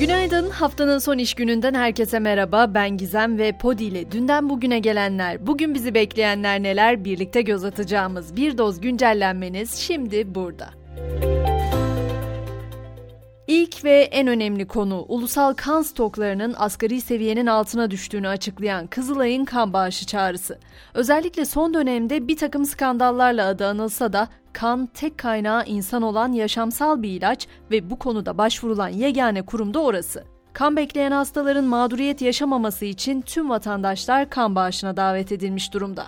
Günaydın. Haftanın son iş gününden herkese merhaba. Ben Gizem ve Podi ile dünden bugüne gelenler, bugün bizi bekleyenler neler birlikte göz atacağımız bir doz güncellenmeniz şimdi burada. İlk ve en önemli konu ulusal kan stoklarının asgari seviyenin altına düştüğünü açıklayan Kızılay'ın kan bağışı çağrısı. Özellikle son dönemde bir takım skandallarla adı anılsa da kan tek kaynağı insan olan yaşamsal bir ilaç ve bu konuda başvurulan yegane kurum da orası. Kan bekleyen hastaların mağduriyet yaşamaması için tüm vatandaşlar kan bağışına davet edilmiş durumda.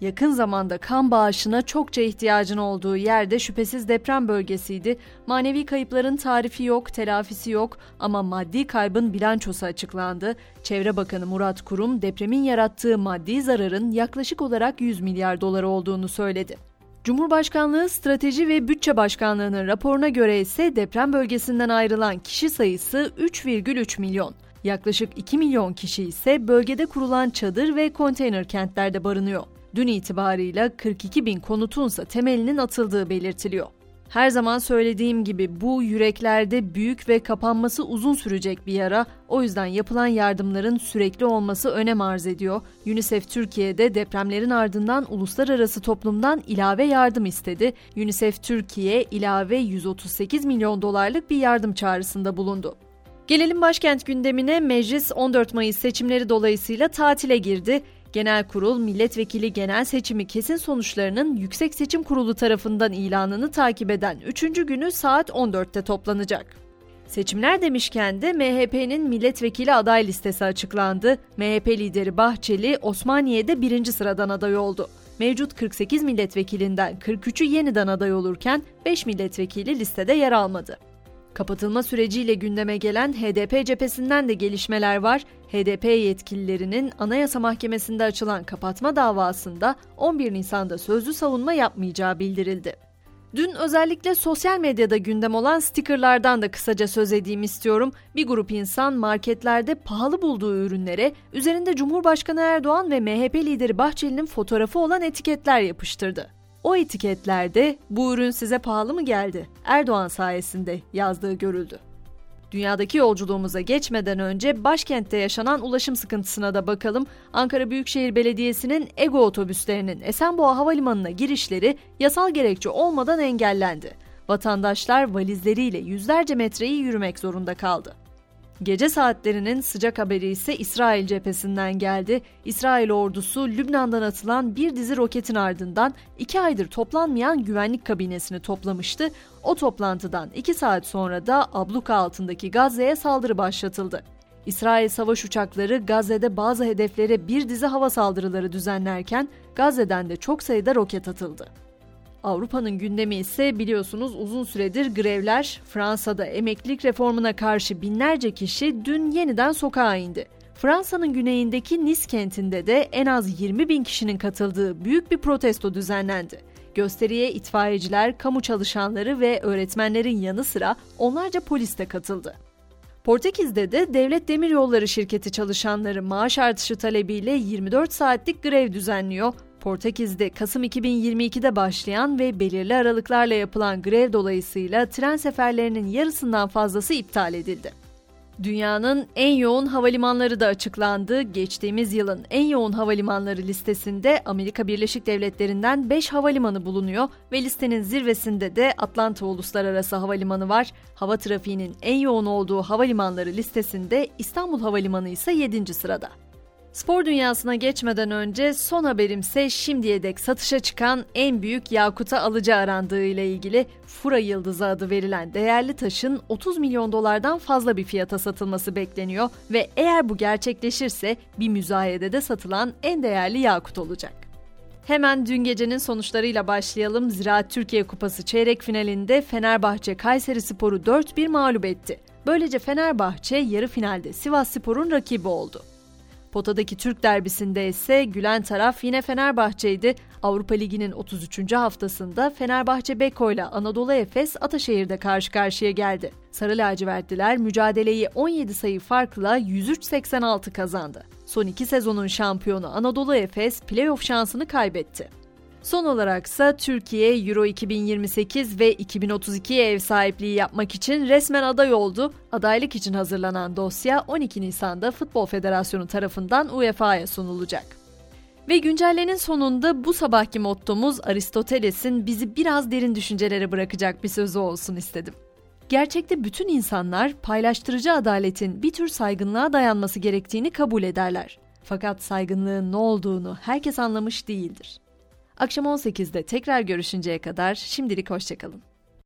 Yakın zamanda kan bağışına çokça ihtiyacın olduğu yerde şüphesiz deprem bölgesiydi. Manevi kayıpların tarifi yok, telafisi yok ama maddi kaybın bilançosu açıklandı. Çevre Bakanı Murat Kurum depremin yarattığı maddi zararın yaklaşık olarak 100 milyar dolar olduğunu söyledi. Cumhurbaşkanlığı Strateji ve Bütçe Başkanlığı'nın raporuna göre ise deprem bölgesinden ayrılan kişi sayısı 3,3 milyon. Yaklaşık 2 milyon kişi ise bölgede kurulan çadır ve konteyner kentlerde barınıyor. Dün itibarıyla 42 bin konutunsa temelinin atıldığı belirtiliyor. Her zaman söylediğim gibi bu yüreklerde büyük ve kapanması uzun sürecek bir yara. O yüzden yapılan yardımların sürekli olması önem arz ediyor. UNICEF Türkiye'de depremlerin ardından uluslararası toplumdan ilave yardım istedi. UNICEF Türkiye ilave 138 milyon dolarlık bir yardım çağrısında bulundu. Gelelim başkent gündemine. Meclis 14 Mayıs seçimleri dolayısıyla tatile girdi. Genel Kurul milletvekili genel seçimi kesin sonuçlarının Yüksek Seçim Kurulu tarafından ilanını takip eden 3. günü saat 14'te toplanacak. Seçimler demişken de MHP'nin milletvekili aday listesi açıklandı. MHP lideri Bahçeli Osmaniye'de birinci sıradan aday oldu. Mevcut 48 milletvekilinden 43'ü yeniden aday olurken 5 milletvekili listede yer almadı. Kapatılma süreciyle gündeme gelen HDP cephesinden de gelişmeler var. HDP yetkililerinin Anayasa Mahkemesi'nde açılan kapatma davasında 11 Nisan'da sözlü savunma yapmayacağı bildirildi. Dün özellikle sosyal medyada gündem olan stickerlardan da kısaca söz edeyim istiyorum. Bir grup insan marketlerde pahalı bulduğu ürünlere üzerinde Cumhurbaşkanı Erdoğan ve MHP lideri Bahçeli'nin fotoğrafı olan etiketler yapıştırdı. O etiketlerde bu ürün size pahalı mı geldi? Erdoğan sayesinde yazdığı görüldü. Dünyadaki yolculuğumuza geçmeden önce başkentte yaşanan ulaşım sıkıntısına da bakalım. Ankara Büyükşehir Belediyesi'nin Ego otobüslerinin Esenboğa Havalimanı'na girişleri yasal gerekçe olmadan engellendi. Vatandaşlar valizleriyle yüzlerce metreyi yürümek zorunda kaldı. Gece saatlerinin sıcak haberi ise İsrail cephesinden geldi. İsrail ordusu Lübnan'dan atılan bir dizi roketin ardından iki aydır toplanmayan güvenlik kabinesini toplamıştı. O toplantıdan iki saat sonra da abluka altındaki Gazze'ye saldırı başlatıldı. İsrail savaş uçakları Gazze'de bazı hedeflere bir dizi hava saldırıları düzenlerken Gazze'den de çok sayıda roket atıldı. Avrupa'nın gündemi ise biliyorsunuz uzun süredir grevler. Fransa'da emeklilik reformuna karşı binlerce kişi dün yeniden sokağa indi. Fransa'nın güneyindeki Nice kentinde de en az 20 bin kişinin katıldığı büyük bir protesto düzenlendi. Gösteriye itfaiyeciler, kamu çalışanları ve öğretmenlerin yanı sıra onlarca polis de katıldı. Portekiz'de de Devlet Demiryolları şirketi çalışanları maaş artışı talebiyle 24 saatlik grev düzenliyor. Portekiz'de Kasım 2022'de başlayan ve belirli aralıklarla yapılan grev dolayısıyla tren seferlerinin yarısından fazlası iptal edildi. Dünyanın en yoğun havalimanları da açıklandı. Geçtiğimiz yılın en yoğun havalimanları listesinde Amerika Birleşik Devletleri'nden 5 havalimanı bulunuyor ve listenin zirvesinde de Atlanta Uluslararası Havalimanı var. Hava trafiğinin en yoğun olduğu havalimanları listesinde İstanbul Havalimanı ise 7. sırada. Spor dünyasına geçmeden önce son haberimse şimdiye dek satışa çıkan en büyük Yakut'a alıcı arandığı ile ilgili Fura Yıldızı adı verilen değerli taşın 30 milyon dolardan fazla bir fiyata satılması bekleniyor ve eğer bu gerçekleşirse bir müzayedede satılan en değerli yakut olacak. Hemen dün gecenin sonuçlarıyla başlayalım. Ziraat Türkiye Kupası çeyrek finalinde Fenerbahçe Kayseri Sporu 4-1 mağlup etti. Böylece Fenerbahçe yarı finalde Sivas Spor'un rakibi oldu. Potadaki Türk derbisinde ise gülen taraf yine Fenerbahçe'ydi. Avrupa Ligi'nin 33. haftasında Fenerbahçe Beko ile Anadolu Efes Ataşehir'de karşı karşıya geldi. Sarı lacivertliler mücadeleyi 17 sayı farkla 103-86 kazandı. Son iki sezonun şampiyonu Anadolu Efes playoff şansını kaybetti. Son olaraksa Türkiye Euro 2028 ve 2032'ye ev sahipliği yapmak için resmen aday oldu. Adaylık için hazırlanan dosya 12 Nisan'da Futbol Federasyonu tarafından UEFA'ya sunulacak. Ve güncellenin sonunda bu sabahki mottomuz Aristoteles'in bizi biraz derin düşüncelere bırakacak bir sözü olsun istedim. Gerçekte bütün insanlar paylaştırıcı adaletin bir tür saygınlığa dayanması gerektiğini kabul ederler. Fakat saygınlığın ne olduğunu herkes anlamış değildir. Akşam 18'de tekrar görüşünceye kadar şimdilik hoşçakalın.